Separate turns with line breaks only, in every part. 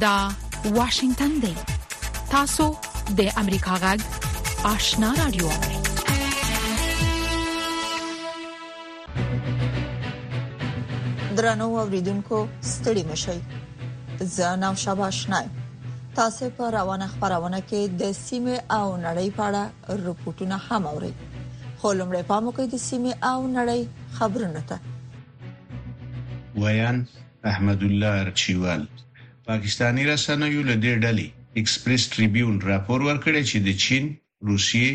دا واشنگتن دی تاسو د امریکا غږ آشنا رادیو
درنو اوریدونکو ستړي مشئ زه نام شاباش نایم تاسو په روانه خبرونه کې د سیمه او نړۍ په اړه رپورټونه هم اوري خو لمړی پام وکړئ د سیمې او نړۍ خبرونه ته
ویاند احمد الله ارچیوال پاکستاني رسنیو له دې ډلې ایکسپریس ټریبیون راپور ورکړی چې د چین، روسیې،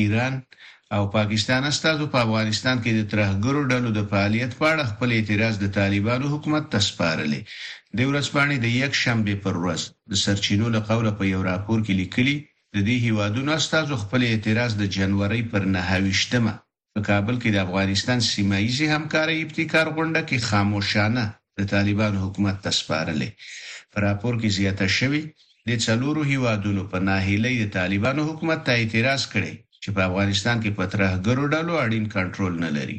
ایران او پاکستان استازو په افغانستان کې د ترهګرو ډلو د فعالیت په اړه خپل اعتراض د طالبانو حکومت ته سپارلی. دې ورځپاڼې د یکشنبې پر ورځ د سرچینو له قوله په یو راپور کې لیکلي، د دې هېوادونو استازو خپل اعتراض د جنورۍ پر نهه ویشت مه په کابل کې د افغانستان سیمه ییزې همکارۍ ابتکار غونډه کې خاموشانه د طالبانو حکومت ته سپارلی. په راپور کې زیاته شوې، دې څلورو هېوادونو په ناهیلۍ د طالبانو حکومت ته اعتراض کړی چې په افغانستان کې په ترهګرو ډلو اړین کنټرول نه لري.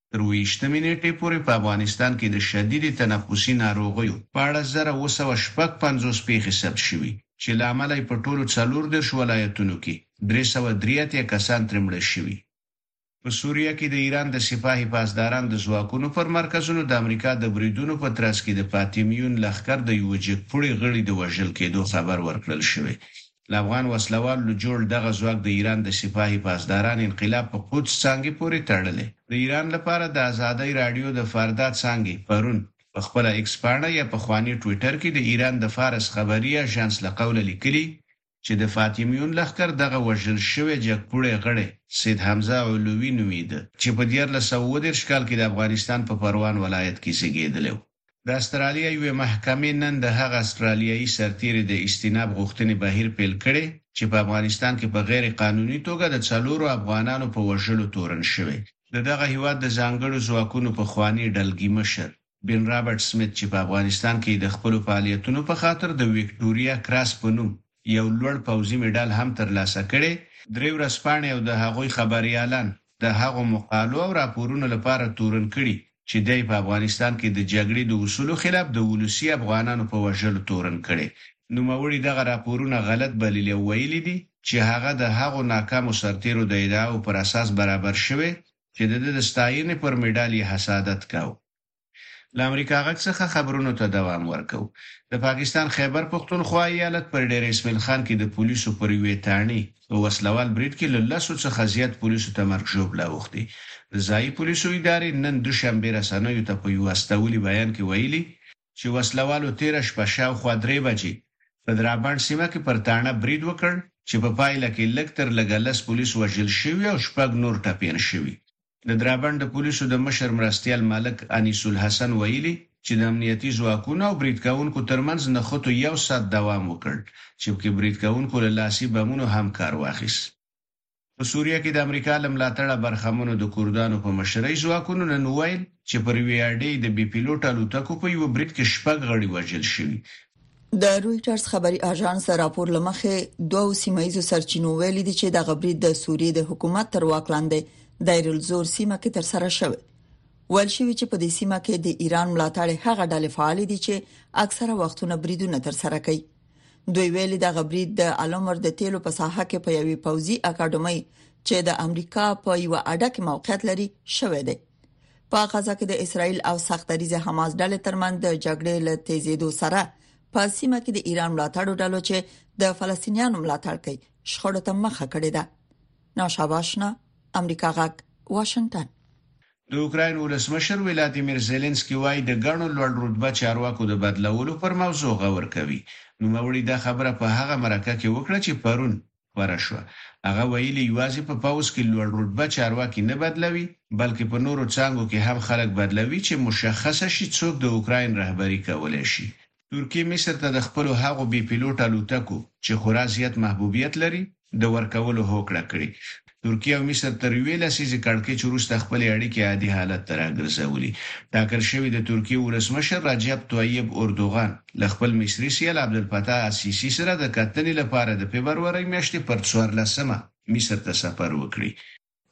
تر اووه یشتمې نېټې پورې په افغانستان کې د شدیدې تنفسي ناروغیو په اړه زر اووه سوه شپږ پنځوس پېښې ثبت شوي چې له امله یې په ټولو څلور دېرش ولایتونو کې درې سوه درې اتیا کسان ترې مړه شوي. په سوریه کې د ایران د سپاه پاسداران د ځواکونو پر مرکزونو د امریکا د بریدونو په ترڅ کې د پاتیمیون لښکر د یوه جګپوړي غړي د وژل کېدو خبر ورکړل شوی له افغان وسله والو له جوړ دغه ځواک د ایران د سپاهي پاسداران انقلاب په قدس څانګې پورې تړلی. د ایران لپاره د ازادۍ راډیو د فاردا څانګې پرون په خپله ایکس پاڼه یا پخواني ټویټر کې د ایران د فارس خبري اژانس له قوله لیکلي چې د فاطمیون لښکر دغه وژل شوی جګپوړی غړی سید حمزه علوي نومیده چې په دیارلس سوه اووه دېرش کال کې د افغانستان په پروان ولایت کې زیږیدلی و. د استرالیا یوې محکمې نن د هغه استرالیايي سرتېري د استیناف غوښتنې بهیر پیل کړی چې په افغانستان کې په غیر قانوني توګه د څلورو افغانانو په وژلو تورن شوی. د دغه هېواد د ځانګړو ځواکونو پخواني ډلګي مشر بن رابرټ سمیت چې په افغانستان کې یې د خپلو فعالیتونو په خاطر د ویکټوریا کراس په نوم یو لوړ پوځي مډال هم تر لاسه کړی. درې ورځپاڼې او د هغوی خبریالان د هغو مقالو او راپورونو لپاره تورن کړي چې دی په افغانستان کې د جګړې د اصولو خلاف د ولسي افغانانو په وژلو تورن کړی. نوموړي دغه راپورونه غلط بللي او ویلي دي چې هغه د هغو ناکامو سرتېرو د ادعاوو پر اساس برابر شوی چې د ده د ستاینې پر مډال یې حسادت کاوه. له امریکا غږ څخه خبرونو ته دوام ورکوو. د پاکستان خیبر پښتونخوا ایالت پر ډېره اسمېل خان کې د پولیسو پر یوې تاڼې په وسله وال برید کې له لسو څخه زیات پولیسو ته مرګ ژوبله اوښتې. د ځايي پولیسو ادارې نن دوشنبه رسنیو ته په یوه استولي بیان کې ویلي، چې وسله والو تېره شپه شاوخوا درې بجې په درابڼ سیمه کې پر تاڼه برید وکړ، چې په پایله کې لږ تر لږه لس پولیس وژل شوي او شپږ نور ټپیان شوي. د درابڼ د پولیسو د مشر مرستیال ملک انیس الحسن ویلي، چې د امنیتي ځواکونو او برید کوونکو ترمنځ نښتو یو ساعت دوام وکړ، چې پکې برید کوونکو له لاسي بمونو هم کار واخیست. په سوریه کې د امریکا له ملاتړه برخمنو د کردانو په مشرۍ ځواکونو نن وویل، چې پر ویاډي د بې پیلوټه الوتکو په یوه برید کې شپږ غړي وژل شوي،
د رويټرز خبري اژانس د راپور لمخې دوو سیمه ییزو سرچینو ویلي دي چې د غبري د سوریې د حکومت تر واک لاندې دایر الزور سیمه کې تر سره شوه ول شوی چې په دې سیمه کې د ایران ملاتړ هغه ډلې فعال دي چې اکثره وختونه بریدونه تر سره کوي دوی ویل د غبري د علمر د تیلو په ساحه کې په یوې پوزي اکیډمي چې د امریکا په یو اډه کې موقعیت لري شوې ده په غزا کې د اسرایل او سخت دریزه حماس ډلې ترمنځ د جګړې له تیزېدو سره په سیمه کې د ایران ملاتړو ډلو چې د فلسطینیانو ملاتړ کوي شخړو ته مخه کړې ده ناشاباشنا امریکا غاک واشنگټن
د اوکراین ولسمشر ولادیمیر زيلنسکي وایي د ګڼو لوړ رتبه چارواکو د بدلولو پر موضوع غور کوي نوموړي دا خبره په هغه مرکه کې وکړه چې پرون خپره شوه. هغه ویلي، یوازې په پوځ کې لوړ رتبه چارواکي نه بدلوي، بلکې په نورو څانګو کې هم خلک بدلوي چې مشخصه شي څوک د اوکراین رهبري کولی شي. ترکیې مصر ته د خپلو هغو بې پیلوټه الوتکو چې خورا زیات محبوبیت لري، د ورکولو هوکړه کړې. ترکیه او مصر تر یوې لسیزې کړکېچ وروسته خپلې اړیکې عادي حالت ته راګرځولي. ټاکل شوې د ترکیې ولسمشر رجب طیب اردوغان له خپل مصري سیال عبدالفتاح السیسي سره د کتنې لپاره د فبرورۍ میاشتې پر څوارلس مه مصر ته سفر وکړي.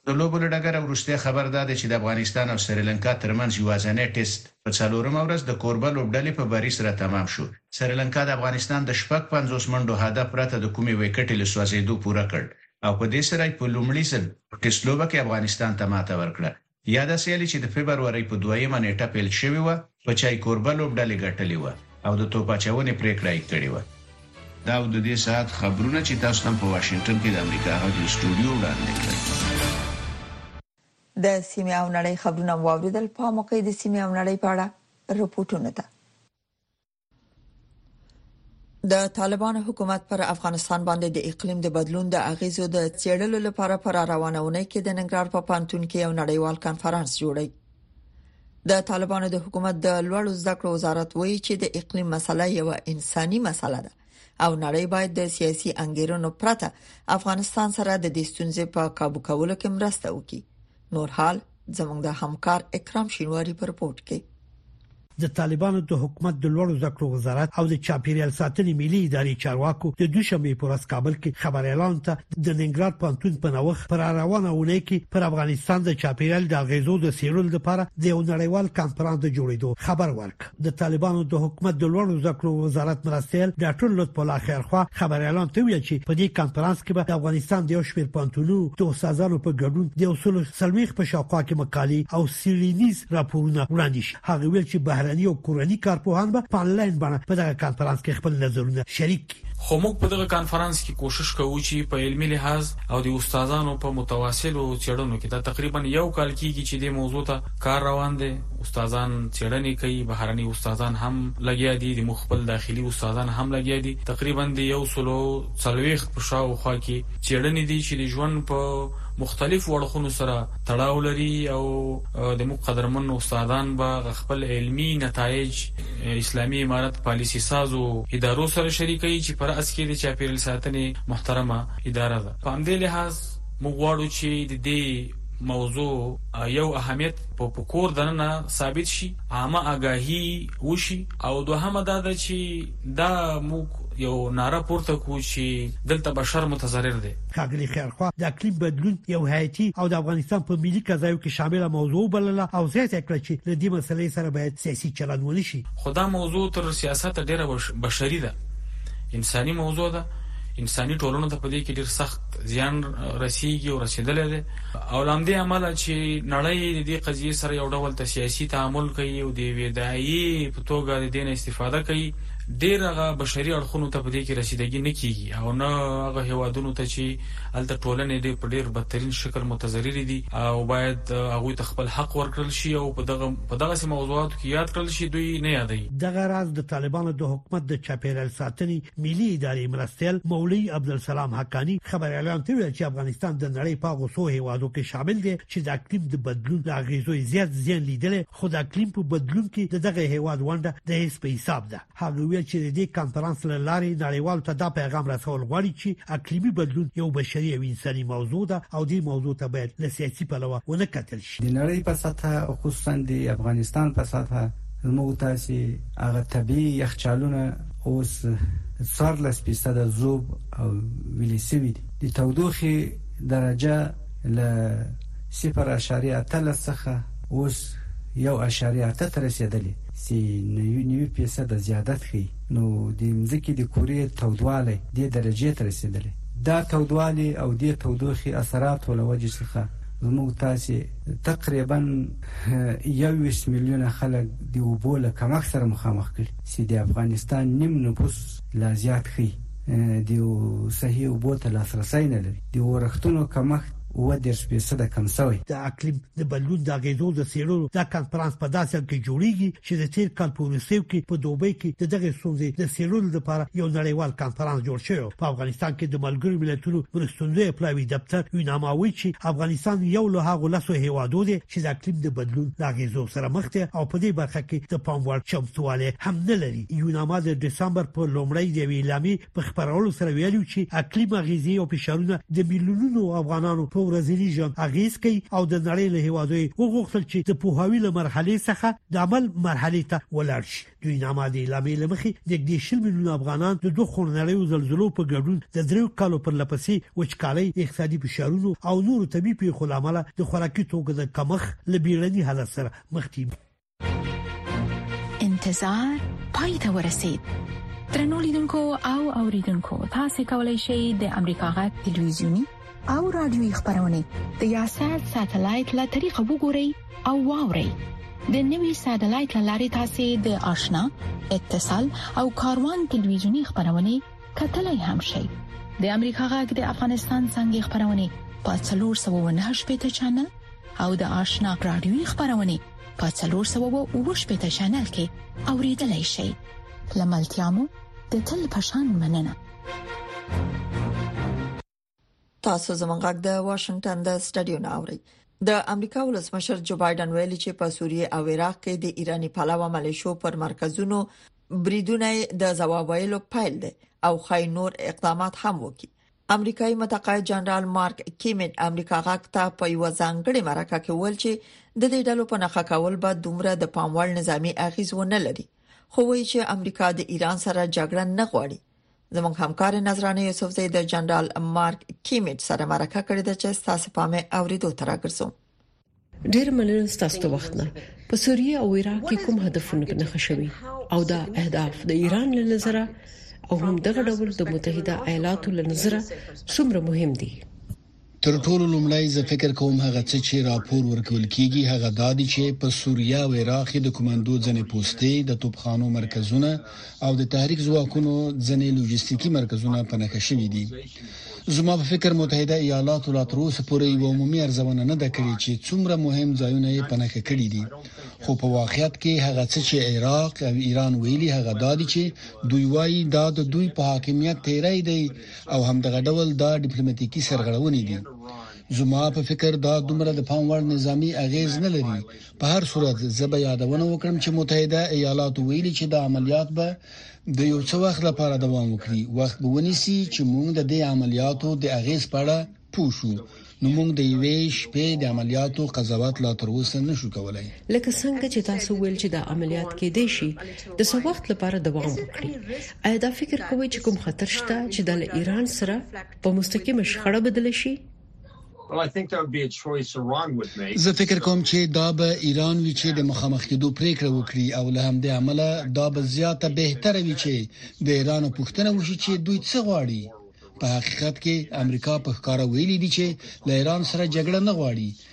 د لوبو له ډګره وروستی خبر دا دی چې د افغانستان او سریلانکا ترمنځ یواځنی ټېسټ په څلورمه ورځ د کوربه لوبډلې په بري سره تمام شو. سریلانکا د افغانستان د شپږ پنځوس منډو هدف پرته د کومې وېکټې له سوځېدو پوره کړ. او په دې سره یې په لومړي ځل په ټېسټ لوبه کې افغانستان ته ماته ورکړه. یاده سیالي چې د فبرورۍ په دویمه نېټه پیل شوې وه، په چای کوربه لوبډلې ګټلې وه او د توپ اچونې پرېکړه یې کړې وه. دا و د دې ساعت خبرونه چې تاسو ته هم په واشنګټن کې د امریکا غږ له سټوډیو وړاندې کړل.
د سیمې او نړۍ خبرونه مو واورېدل، پام وکړئ د سیمې او نړۍ په اړه رپوټونو ته. د طالبانو حکومت پر افغانستان باندې د اقلیم د بدلون د اغیزو د چیړلو لپاره پر روانه ونې کې د ننګرهار په پانتون کې یو نړیوال کانفرنس جوړی د طالبانو د حکومت د لوړو زده کړو وزارت وایي چې د اقلیم مسله یو انساني مسله ده او نړۍ باید د سیاسي انګیرونو پرته افغانستان سره د دې ستونزې په کابو کولو کې مرسته وکړي نور حال زموږ د همکار اکرام شینواری پر رپورت کې
د طالبانو د حکومت د لوړو زده کړو وزارت او د چاپیریال ساتنې ملي ادارې چارواکو د دوشنبه په ورځ کابل کې خبر اعلان ته د ننګرهار پانتون په نوښت پر روانه ونې کې پر افغانستان د چاپیریال د غیزو د سیرول لپاره د یو نړیوال کانفرنس د جوړېدو خبر ورکړ د طالبانو د حکومت د لوړو زده کړو وزارت مرستیال ډاکټر لطف الله خیرخوا خبريالان ته ویل چې په دې کانفرنس کې به د افغانستان د یو شمېر پانتونو د استادانو په ګډون د اصول سلويخ په شاوخوا کې مقالې او سیلینیز راپورونه وړاندې شي هغه ویل چې بهرني او کورني کارپوهان به په انلاین بڼه په دغه کانفرنس کې خپل نظرونه شریک
خو موږ په دغه کانفرنس کې کوشش کوو چې په علمي لحاظ او د استادانو په متواصلو څېړنو کې، دا تقریباً یو کال کېږي چې دې موضوع ته کار روان دی، استادان څېړنې کوي، بهرني استادان هم لګیا دي، د موږ خپل داخلي استادان هم لګیا دي، تقریباً د یو سلو څلوېښت په شا او خوا کې څېړنې دي چې د ژوند په مختلفو اړخونو سره تړاو لري او د موږ قدرمن استادان به هغه خپل علمي نتایج اسلامي امارت پالیسي سازو ادارو سره شریکوي چې په رأس کې یې د چاپیریل ساتنې محترمه اداره ده. په همدې لحاظ موږ غواړو چې د دې موضوع یو اهمیت په په کور دننه ثابت شي، عامه آګاهي وشي او دوهمه دا ده چې دا موږ یو ناره پورته کړو چې دلته بشر متضرر دی.
ښاغلي خیرخوا د اقلیم بدلون یو حیاتي او د افغانستان په ملي قضایو کې شامله موضوع بلله او زیاته کړه چې د دې مسلې سره باید سیاسي چلند ونه
شي خو دا موضوع تر سیاست ډیره بشري ده انساني موضوع ده انساني ټولنو ته په دې کې ډیر سخت زیان رسیږي او رسیدلې ده او لاندې عمل چې نړۍ د دې قضیه سره یو ډول ته سیاسي تعامل کوي او د ویدایي په توګه د دې استفاده کوي ډېر هغه بشري اړخونو ته په دې کې رسیدګي نه کېږي او نه هغه هېوادونو ته چې هلته ټولنې ډېر په ډېر بدترین شکل متضررې دي او باید هغوی ته خپل حق ورکړل شي او په دغه په دغسې موضوعاتو کې یاد کړل شي دوی نه یادوي.
دغه راز د طالبانو د حکومت د چاپېریال ساتنې ملي ادارې مرستیال مولوي عبدالسلام حقاني خبریالانو ته وویل چې افغانستان د نړۍ په هغو څو هېوادو کې شامل دی چې د اقلیم د بدلون د اغیزو زیات زیان لیدل خو د اقلیم په بدلون کې د دغه هیواد ونده د هیڅ په حساب ده هغه ویل چې د دې کانفرنس له لارې نړیوال ته دا پیغام رسول غواړي چې اقلیمی بدلون یو بشري او انساني موضوع ده او دې موضوع ته باید له سیاسي پلوه ونه کتل شي
د نړۍ په سطح او خصوصا د افغانستان په سطح زموږ تاسو هغه طبيعي یخچالونه اوس څار لس فیصد زوب او ویلې سوي دي د تودوخې درجه له صفر اعشاریه اتلس څخه اوس یو اعشاریه اته ته رسېدلې چې نوي نوي فیصده زیادت ښیي نو د مځکې د کورې تودوالی دې درجې ته رسېدلی دا تودوالی او دې تودوخې اثراتو له وجې څخه زموږ تاسې تقریبا یوویشت میلیونه خلک د اوبو له کمښت سره مخامخ کړي چې د افغانستان نیم نفوس لا زیات ښیي دیو صحیح اوبو ته لاسرسی نه لري د اورښتونو کمښت اووه دېرش فیصده کم شوی.
د اقلیم د بدلون د اغېزو د څېړلو دا کنفرانس په داسې حال کې جوړېږي چې د تېر کال په وروستیو کې په دوبۍ کې د دغې ستونزې د څېړلو لپاره یو نړیوال کنفرانس جوړ شوی و. په افغانستان کې د ملګرو ملتونو مرستندوی پلاوي دفتر یوناما وایي چې افغانستان یو له هغو لسو هېوادو دی چې د اقلیم د بدلون له اغېزو سره مخ دی او په دې برخه کې د پام وړ چمتووالی هم نه لري. یوناما د دسمبر په لومړۍ د یوې اعلامیې په خبرولو سره ویلي چې اقلیم اغیزې او فشارونه د میلیونونو افغانانو په ورځني ژوند اغیز کوي او د نړۍ له هیوادو وغوښتل چې د پوهاوی له مرحلې څخه د عمل مرحلې ته ولاړ شي د یوناما د اعلامیې لمخې نږدې شل میلیونه افغانان د دوه خورنړیو زلزلو په ګډون د دریو کالو پر لپسې وچکالۍ اقتصادي فشارونو او نورو طبي پیښو لامل د خوراکي توکو د کمښت لبیړني حالت سره مخ دي
انتظار پای ته ورسید ترنو لیدونکو او اوریدونکو تاسو کولی شئ د امریکا غا ټلویزیونی او رادیوي خبرونه د یاسات ساتلایت له طریقو وګورئ او واورئ د نوي ساتلایت لارې تاسو د آشنا اتصال او کاروان ټلویزیونی خبرونه کتلای هم شئ د امریکا غږ د افغانستان څنګه خبرونه په 398 چینل او د آشنا رادیوي خبرونه په 390 شنل کې اوریدلای شئ لملتيامو د تل پشان مننه
تاسو زموږ غږ د واشنگټن د سټډیو نه اورئ د امریکا ولسمشر جو بایدن ویلي چې په سوریه او عراق کې د ایراني پلاوا ملیشو پر مرکزونو بریدونه د ځواب ویلو پیل دی او خای نور اقدامات هم وکړي امریکایي متقاعد جنرال مارک کیمن امریکا غاک ته په یو ځانګړي مرکه کې ویل چې د دې ډلو په نخښه کول به دومره د پاموړ نظامی اغیز ونه لري خو وایي چې امریکا د ایران سره جګړه نه غواړي زموږ همکار نظرانه یوسف زید جنرال مارک کیمن سره مرکه کړې ده چې تاسو پامه اوریدو ترګرځم
ډیر مننه ستاسو د وخت نه په سوریه او عراق کې کوم هدفونه په نخښه شوي او دا اهداف د ایران له نظره او هم دغه ډول د متحده ایالاتو له نظره څومره مهم دي
تر ټولو لومړی زه فکر کوم هغه څه چې راپور ورکول کیږي هغه دا دي چې په سوریه او عراق کې د کومندو ځنې پوستې د توپخانو مرکزونه او د تحریک ځواکونو ځنې لوجستیکي مرکزونه په نخښه شوي دي زما په فکر متحده ایالاتو لا تر اوسه پورې یو عمومي ارزونه نه ده کړې چې څومره مهم ځایونه یې په نخښه کړی دي خو په واقعیت کې هغه څه چې عراق او ایران ویلي هغه دا دي چې دوی وايي دا د دوی په حاکمیت تیری دی او همدغه ډول دا ډیپلوماټیکي سرغړونې دي زما په فکر دا دومره د پام وړ نظامی اغیز نه لري په هر صورت زه به یادونه وکړم چې متحده ایالاتو ویلي چې دا عملیات به د یو څه وخت لپاره دوام وکړي وخت به ونیسي چې موږ د دې عملیاتو د اغیز په اړه پوه شو نو موږ د یوې شپې د عملیاتو قضاوت لا تر اوسه نشو کولای
لکه څنګه چې تاسو ویل چې دا عملیات کې دی شي د څو وخت لپاره دوام وکړي آیا دا فکر کوئ چې کوم خطر شته چې د ایران سره په مستقیمه شخړه بدل شي
زه فکر کوم چې دا به ایران وی چې د مخامخ کېدو پریکړه وکړي او له همدې امله دا به زیاته بهتره وي چې د ایران پښتنه وشي چې دوی څه غواړي په حقیقت کې امریکا په ښکارا ویلي دي چې له ایران سره جګړه نه غواړي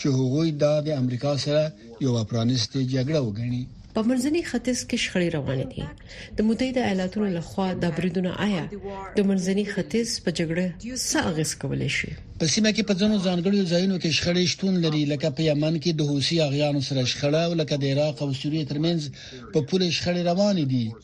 چې هغوی دا د امریکا سره یو پرانیستي جګړه وګڼي
په منځني ختیځ کې شخړې روانې دي د متحده ایالاتونو لخوا د بریدونو آیا د منځني ختیځ په جګړه څه اغیز کولای شي
په سیمه کې په ځینو ځانګړو ځایونو کې شخړې شتون لري لکه په یمن کې د حوثي اغیانو سره شخړه او لکه د عراق او سوریې ترمنځ په پوله شخړې روانې دي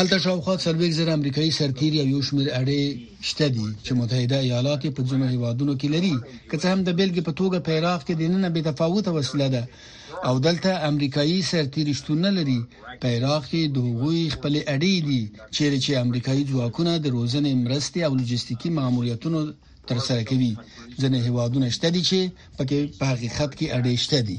هلته شاوخوا څلوېښت زره امریکایي سرتیري او یو شمېر اډې شته دي چې متحده ایالات په ځینو هیوادونو کې لري که څه هم د بیلګې په توګه په عراق کې د نن به تفاوت وسله ده او دلته امریکایي سرتیري شتون نه لري په عراق کې د هغوی خپل اډې دي چیرې چې امریکایي ځواکونه د روزنې مرستې او لوجستیکي ماموریتونو ترسره کوي ځینې هیوادونه شته دي چې پکې په حقیقت کې اډې شته دي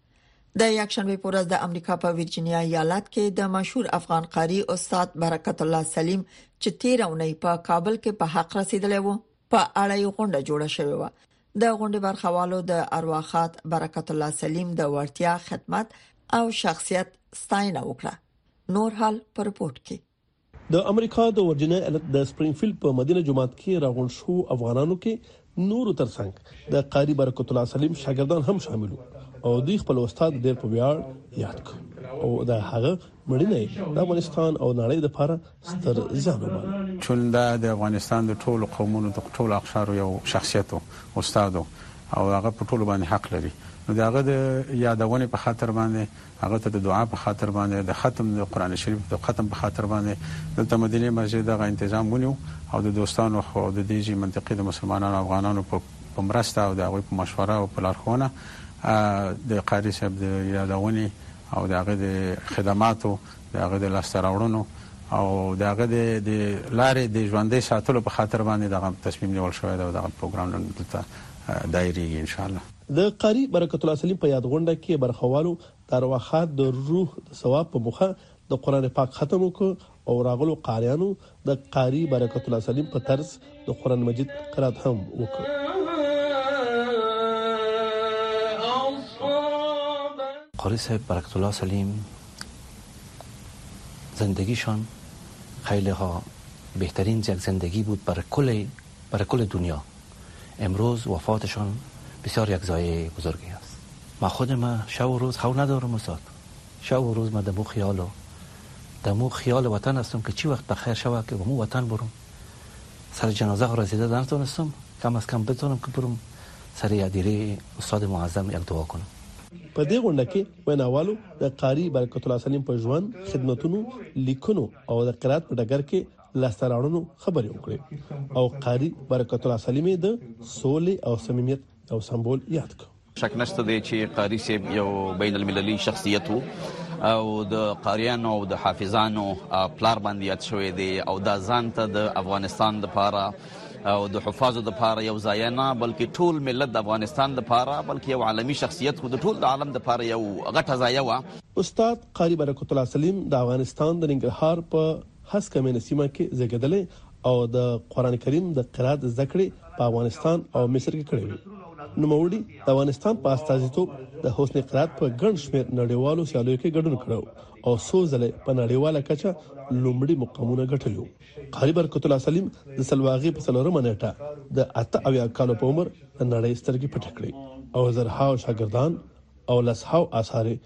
د
یکشنبه په ورځ د امریکا په ویرجینیا ایالت کې د مشهور افغان قاری استاد برکت الله سلیم چې 13 اونۍ په کابل کې په حق رسیدلی وو په اړه یې غونډه جوړه شوې و د غونډې برخوالو د ارواخات برکت الله سلیم د ورتیا خدمت او شخصیت ستاینه وکړه نور حال پر پورت کې
د امریکا د ورجینیا ایالت د سپرینګ فیلډ په مدینه جومات کې راغونډ شوو افغانانو کې نورو ترڅنګ د قاري برکت الله سلیم شاګردان هم شامل وو او دوی خپل استاد ډېر په ویاړ یاد کړ او د هغه مړینه د افغانستان او نړۍ لپاره ستر زیان وباله
چون دا د افغانستان د ټولو قومونو د ټولو اقشارو یو شخصیت او استاد او هغه په ټولو باندې حق لري نو دا هغه د یادونه په خاطر باندې هغه ته د دعا په خاطر باندې د ختم د قران شریف د ختم په خاطر باندې دلته مدینه مسجد دغه انتظام ونیو او د دوستانو خو د دې جی منطقې د مسلمانانو افغانانو په په مرسته او د هغوی په مشوره او په لارښوونه د قاری صاحب د یادونې او د هغه د خدماتو د هغه د لاسته راوړنو او د هغه د لارې د ژوندۍ ساتلو په خاطر باندې دغه تصمیم نیول شوی دی او دغه پروګرام نن دلته دایریږي ان شاء الله
د قاري برکت الله سلیم په یاد غونډه کې برخه والو د ارواښاد د روح د ثواب په موخه د قران پاک ختم وکړ او راغلو قاریانو د قاري برکت الله سلیم په طرز د قران مجید قرات هم وکړ.
قاری صاحب برکت الله سلیم زندگی شان خیلی ها بهترین یک زندگی بود برای کل برای کل دنیا. امروز وفاتشان بسیار یک ضایع بزرگی است ما خود ما شب و روز خو ندارم استاد شب و روز ما دمو خیال و دمو خیال وطن هستم که چی وقت بخیر شود که به مو وطن برم سر جنازه ها رسیده نتونستم کم از کم بتونم که برم سر یادیری استاد معظم یک دعا کنم
په دې غونډه کې ویناوالو د قاری برکت الله سلیم په ژوند، خدمتونو، لیکنو او د قرائت په ډګر کې لاسته راوړنو خبرې وکړې او قاری برکت الله سلیمې د سولې او صمیمیت یو سمبول یاد کړ
شک نشته دی چې قاری صاحب یو بین المللي شخصیت وو او د قاریانو او د حافظانو پلار باندې یاد شوې دی او دا ځان ته د افغانستان د پاره او د حفاظو د پاره یو ځای نه بلکې ټول ملت د افغانستان د پاره بلکې یو عالمی شخصیت خو د ټول د عالم د پاره یو غټه ځای و
استاد قاری برکت الله سلیم د افغانستان د ننګرهار په هسکه مینه سیمه کې زیږیدلی او د قران کریم د قرائت زده کړې په افغانستان او مصر کې کړې وې. نوموړي د افغانستان په استازیتوب د حسن قرائت په ګڼ شمېر نړیوالو سیالیو کې ګډون کړو او څو ځله په نړیواله کچه لومړي مقامونه ګټلي وو قاري برکت الله سلیم د سلواغې په څلورمه نیټه د اته اویا کالو په عمر د نړۍ سترګې پټې کړې او زرهاو شاګردان او لسهاو آثار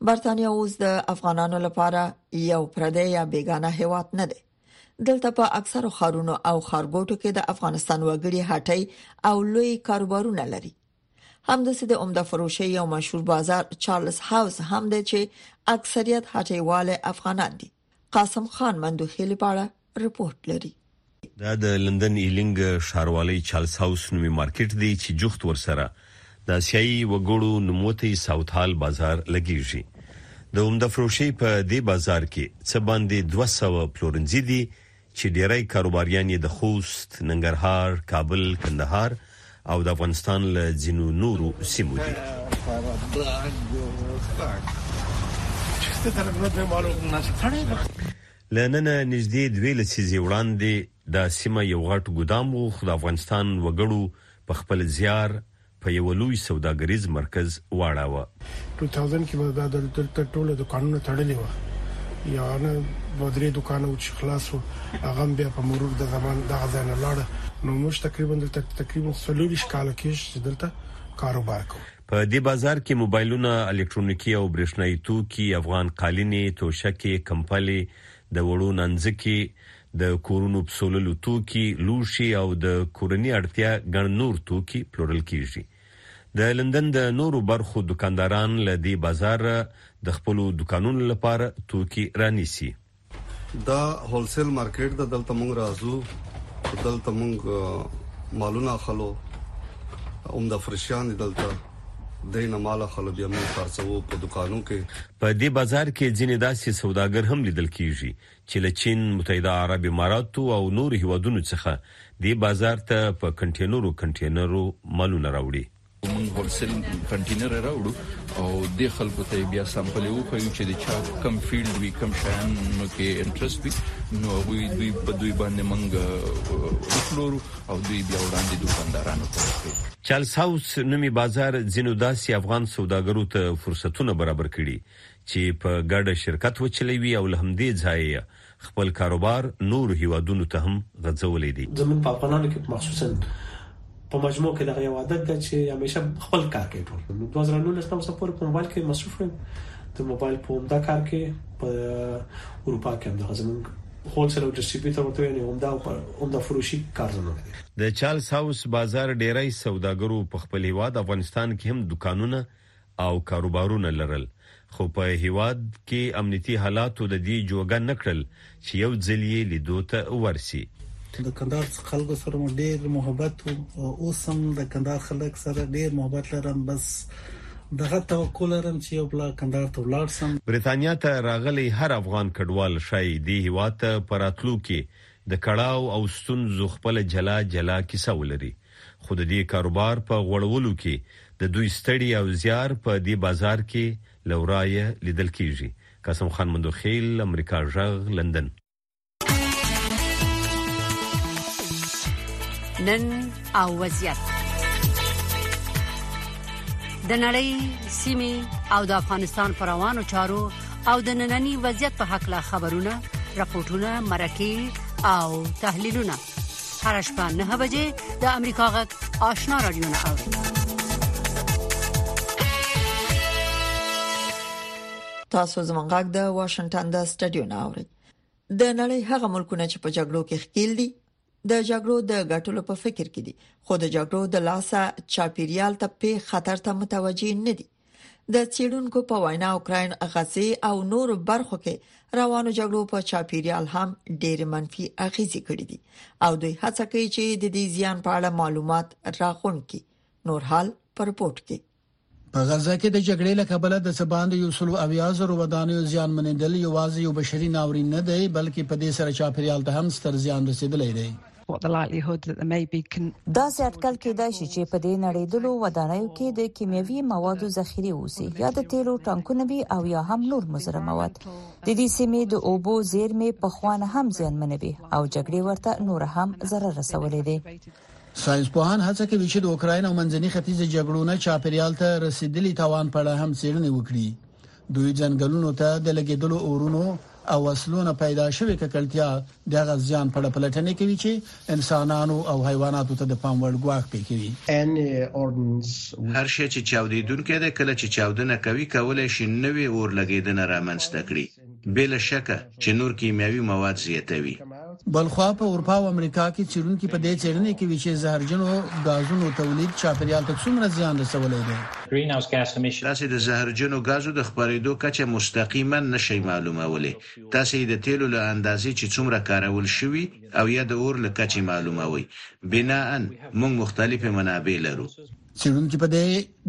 برتانیا اوس د افغانانو لپاره یو پردی یا بیگانه هیواد نه دی دلته په اکثرو خارونو او خارګوټو کې د افغانستان وګړي هټۍ او لوی کاروبارونه لري همداسې د عمده فروشي یو مشهور بازار چارلز هاوس هم دی چې اکثریت هټیواله افغانان دي قاسم خان مندوخیلی په اړه رپورټ لري.
دا د لندن ایلینګ ښاروالۍ چارلس هاوس نومي مارکیټ دی چې جوخت ورسره د اسیایي وګړو نوموتی ساوت هال بازار لګیږي. د عمده فروشۍ په دې بازار کې څه باندې دوه سوه پلورنځي دي چې ډېری کاروباریان یې د خوست، ننګرهار، کابل، کندهار او د افغانستان له ځینو نورو سیمو دي. له نن نږدې دوې لسیزې وړاندې دا سیمه یو غټ ګدام و، خو د افغانستان وګړو په خپل زیار، په یوه لوی سوداګریز مرکز واړاوه.
ټو تاوزنډ کې به دا دلته ټوله دوکانونه تړلي وه یا نه دوه درې دوکانه وو چې خلاص وو هغه هم بیا په مرور د زمان دغه ځای نه لاړه نو موږ تقریبا دلته تقریبا څلور ویشت کاله کېږي چې دلته کاروبار کوو.
په دې بازار کې موبایلونه، الکترونیکي او برېښنايي توکي، افغان قالینې، توشکې، کمپلې، د وړو نانځکې، د کورونو پسوللو توکي، لوښي او د کورني اړتیا ګڼ نور توکي پلورل کېږي. د لندن د نورو برخو دوکانداران له دې بازاره د خپلو دوکانونو لپاره توکي رانیسي.
دا هولسیل مارکېټ ده، دلته موږ راځو، دلته موږ مالونه اخلو، عمده فرشیان دي دلته. دی نه مال اخله بیا موږ خرڅوو په دوکانو کې.
په دې بازار کې ځینې داسې سوداګر هم لیدل کیږي چې له چین، متحده عرب اماراتو او نورو هیوادونو څخه دې بازار ته په کنټینرو کنټینرو مالونه راوړي.
موږ هولسیل کنټینر راوړو او دې خلکو ته یې بیا سمپل یې وښیو چې د چا کوم فیلډ وي، کوم شیانو کې انټرست وي، نو هغوی دوی په دوی باندې موږ وپلورو. او دوی بیا وړاندې دوکاندارانو ته ورکوي.
چارلس هاوس نومي بازار ځینو داسې افغان سوداګرو ته فرصتونه برابر کړي چې په ګډه شرکت وچلوي او له همدې ځایه یې خپل کاروبار نورو هېوادونو ته هم غځولی دی.
زموږ په افغانانو کې مخصوصاً په مجموع کې دغه یو عادت دی چې همیشه خپل کار کوي. ټول نو دوه زره نولس نه اوسه پورې په موبایل کې مصروف یم، د موبایل په همدا کار کې په اروپا کې هم دغه زموږ هول سیل او ډسټریبیوتر ورته وایي یعنې عمده او عمده فروشي کارزنونه دي.
د چارلس هاوس بازار ډیری سوداګرو په خپل هیواد افغانستان کې هم دوکانونه او کاروبارونه لرل خو په هیواد کې امنیتي حالاتو د دې جوګه نه کړل چې یو ځل یې لیدو ته ورسي.
د کندهار خلګو سره مو ډیر محبت وو او اوس هم د کندهار خلګ سره ډیر محبت لرم بس دغه توقع لرم چې یو پلا کندهار ته ولاړ سم.
بریتانیا ته راغلی هر افغان کډوال ښايي دې هېواد ته په راتلو کې د کړاو او ستونزو خپله جلا جلا کیسه ولري، خو د دې کاروبار په غوړولو کې د دوی ستړي او زیار په دې بازار کې له ورایه لیدل کېږي. قاسم خان مندوخېل، امریکا غږ، لندن.
نن او وضعیت د نړۍ سیمه او د افغانستان پر روانو چارو او د ننني وضعیت په حق لا خبرونه راپورټونه مرکه او تحلیلونه هر شپه 9 بجې د امریکا غږ آشنا رادیو نه اوري
تاسو زمونږ غږ د واشنگټن د سټډیو نه اوري د نړۍ هغه ملکونه چې په جګړو کې ښکیل دي د جګړو د غټلو په فکر کې دي خو د جګړو د لاسه چاپیریال ته په خطر ته متوجي نه دي د چیرونکو په وینا اوکرين غزي او نور برخو کې روانو جګړو په چاپیریال هم ډېر منفي اغیزې کړې دي او دوی هڅه کوي چې د دې زیان په اړه معلومات راغونډ کړي نور حال پر پورت کې
په غزه کې د جګړې له کبله د څه باندې یو سلو اویا زرو ودانیو زیان منېدل یوازې یو بشري ناورین نه دی بلکې په دې سره چاپیریال ته هم ستر زیان رسیدلی دی
دا زیات کل کېدای شي چې په دې نړیدلو ودانیو کې د کیمیاوي موادو ذخیره اوسي یا د تیلو ټانکونه وي او یا هم نور مزره مواد د دې سیمې د اوبو زیرمې په خوانه هم زیانمنوي او جګړې ورته نور هم ضرر رسولې دي
ساینسپوهان هڅه کوي چې د اوکراین او منځني ختیځ جګړو نه چاپیریال ته رسیدلی توان په اړه هم څېړنې وکړي دوی ځنګلونو ته د لګیدلو اورونو او وسلونو پیدا شوې ککړتیا د غزيان په اړه پلټنې کوي چې انسانانو او حیواناتو ته د پام وړ ګواښ پیښوي
هر شی چې چاودیدونکو ده کله چې چاودنه کوي کولای شي نوې اور لګیدنه رامنځته کړي بې له شکه چې نور کیمیاوي مواد زیاتوي.
بلخوا په اروپا او امریکا کې څېړونکي په دې څېړنې کوي چې زهرجنو ګازونو تولید چاپیریال ته څومره زیان رسولی دی.
تاسې د زهرجنو ګازو د خپرېدو کچه مستقیماً نه شئ معلومولی، تاسې یې د تېلو له اندازې چې څومره کارول شوي او یا د اور له کچې معلوموئ. بناءً، موږ مختلفې منابع لرو.
څېړونکي په دې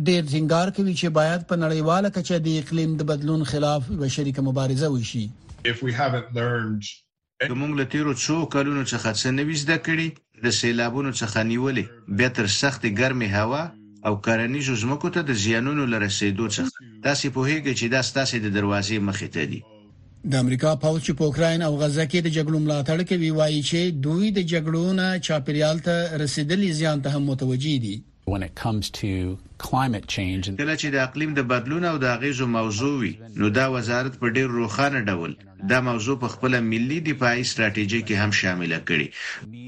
ډېر ټینګار کوي چې باید په نړیواله کچه د اقلیم د بدلون خلاف یوه شریکه مبارزه وشي
که موږ له تیرو څو کلونو څخه څه نه وي زده کړي، د سیلابونو څخه نیولې بیا تر سختې ګرمې هوا او کرنیزو ځمکو ته د زیانونو له رسیدو څخه، تاسې پوهیږئ چې دا ستاسې د دروازې مخې ته دي.
د امریکا پوځ چې په اوکرين او غزه کې د جګړو ملاتړ کوي وایي چې دوی د جګړو نه چاپیریال ته رسیدلي زیان ته هم متوجي دي
کله چې د اقلیم د بدلون او د اغیزو موضوع وي نو دا وزارت په ډیر روښانه ډول دا موضوع په خپل ملي دفاعي ستراتیژي کې هم شامل کړي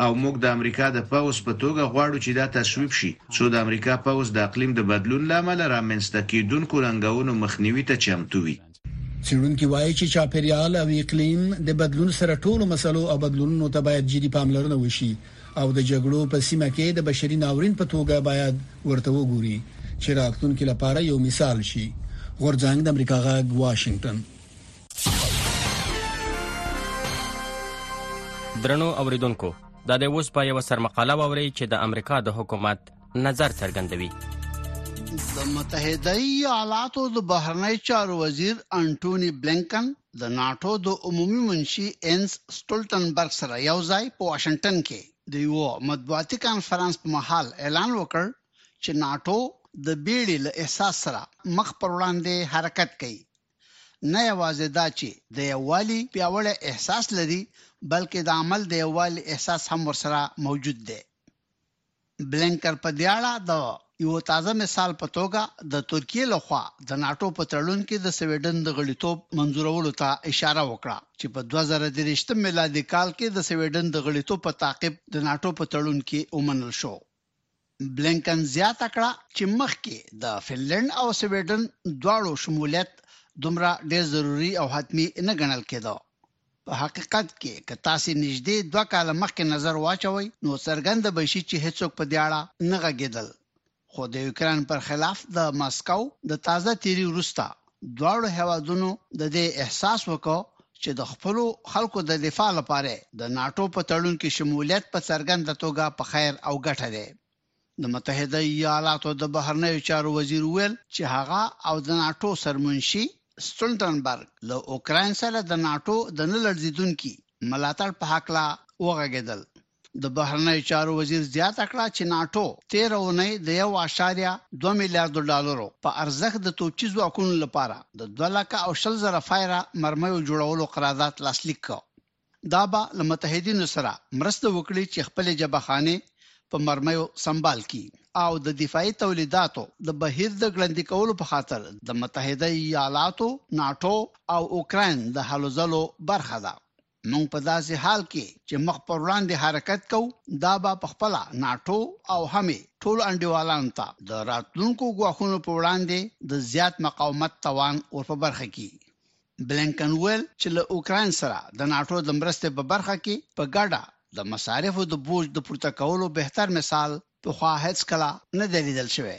او موږ د امریکا د پوز په توګه غواړو چې دا تصویب شي څو د امریکا پوز د اقلیم د بدلون لامل رامنځته کیدونکو رنګونو مخنیوي ته چمتو وي
څېړونکي وایي چې چاپیریال او اقلیم د بدلون سره ټولو مسلو او بدلونونو ته باید جدي پاملرنه وشي او د جګړو په سیمه کې د بشري ناورین په توګه باید ورته وګوري چې راتلونکي لپاره یو مثال شي غورځنګ د امریکا غږ واشنگټن
درنو اوریدونکو دا د اوس په یو سرمقاله ووري چې د امریکا د حکومت نظر څرګندوي
د متحده ایالاتو د بهرنی چارو وزیر انټونی بلینکن د ناتو د عمومي منشي انس سټولټنبرګ سره یو ځای په واشنگټن کې د یو مطبوعاتي کانفرنس په مهال اعلان وکړ چې ناتو د بیړې له احساس سره مخ پر وړاندې حرکت کوي نه یوازې دا چې د یووالي پیاوړی احساس لري بلکې د عمل د یووالي احساس هم ورسره موجود دی بلنکر په دې اړه د یوه تازه مثال په توګه د ترکیې له خوا د ناټو په تړون کې د سویډن د غړیتوب منظورولو ته اشاره وکړه چې په 2023 میلادي کال کې د سویډن د غړیتوب په تعقیب د ناټو په تړون کې ومنل شو. بلنکن زیاته کړه چې مخکې د فنلند او سویډن دواړو شمولیت دومره ډېر ضروري او حتمي نه ګڼل کېده. په حقیقت کې که تاسې نږدې دوه کاله مخکې نظر واچوئ، نو څرګنده به شي چې هېڅوک په دې اړه نه غږېدل. خو د یوکراین پر خلاف د مسکو د تازه تېري وروسته، دواړو هېوادونو د دې احساس وکړ چې د خپلو خلکو د دفاع لپاره د ناټو په تړون کې شمولیت په څرګنده توګه په خیر او ګټه دی. د متحده ایالاتو د بهرنیو چارو وزیر وویل چې هغه او د ناټو سرمنشي سټولټنبرګ له اوکراین سره د ناټو د نه لړزیدونکي ملاتړ په هکله وغږیدل. د بهرنیو چارو وزیر زیاته کړه چې ناټو تیره اونۍ د یو اعشاریه دوه میلیارد ډالرو په ارزښت د توپچي ځواکونو لپاره د دوه لکه او شل زره فایره مرمیو جوړولو قرارداد لاسلیک کړ. دا به له متحدینو سره مرسته وکړي چې خپلې جبه خانې په مرمیو سمبال کړي او د دفاعي تولیداتو د بهیر د ګړندي کولو په خاطر د متحده ایالاتو، ناټو او اوکراین د هلو ځلو برخه ده. موږ په داسې حال کې چې مخ پر وړاندې حرکت کوو، دا به په خپله ناټو او هم یې ټولو انډیوالانو ته د راتلونکو ګواښونو په وړاندې د زیات مقاومت توان ور په برخه کړي. بلینکن وویل چې له اوکراین سره د ناټو د مرستې په برخه کې په ګډه د مصارفو د بوج د پورته کولو بهتر مثال پخوا هېڅکله نه دی لیدل شوی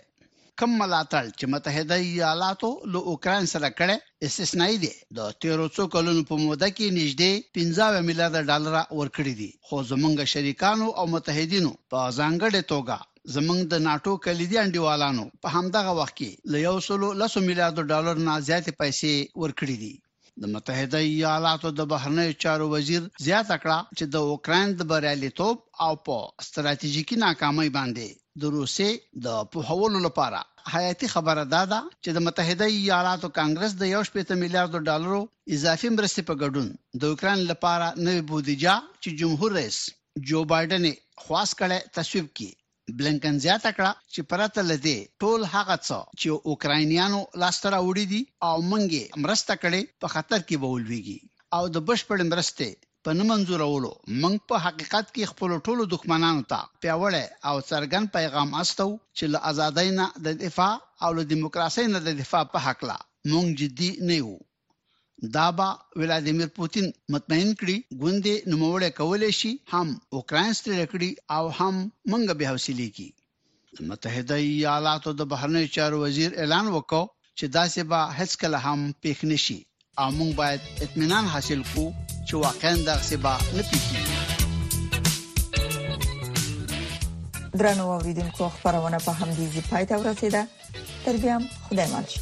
کم ملاتړ چې متحده ایالاتو له اوکراین سره کړی استثنایی دی د تیرو څو کلونو په موده کې نږدې 15 میلیارډ ډالر ورکړي دي خو زمونږ شریکانو او متحدینو په ځانګړې توګه زمونږ د ناټو کلیدي انډیوالانو په همدغه وخت کې له یو سلو لسو میلیارډو ډالر نه زیاتې پیسې ورکړې دي د متحده ایالاتو د بهرنیو چارو وزیر زیاته کړه چې د اوکراین د بریالیتوب او په ستراتیژیکي ناکامۍ باندې د روسي د پوهولو لپاره حیاتي خبره دا ده چې د متحده ایالاتو کانګرس د 1.5 میلیارډ ډالرو اضافي مرستې په ګډون د اوکران لپاره نوې بودیجه چې جمهور رئیس جو بایډن یې خواست کړی تصویب کړي. بلینکن زیاته کړه چې پرته له دې ټول هغه څه چې اوکراینیانو لاسته راوړي دي او موږ یې مرسته کړې په خطر کې به ولویږي او د بشپړې مرستې په نه منظورولو موږ په حقیقت کې خپلو ټولو دښمنانو ته پیاوړی او څرګند پیغام استوو چې له ازادۍ نه د دفاع او له دیموکراسۍ نه د دفاع په هکله موږ جدي نه یو. دا به ولادیمیر پوتین مطمئن کړي ګوندې نوموړی کولی شي هم اوکراین ستړی کړي او هم موږ به حوصلې کړي د متحده ایالاتو د بهرنیو چارو وزیر اعلان وکړ چې داسې به هیڅکله هم پیښ نشي او موږ باید اطمینان حاصل کړو چې واقعا دغسې به نه پیښیږي
درنو اوریدونکو خبرونه په همدې ځای پای ته ورسیده تر بیا خدای مل شي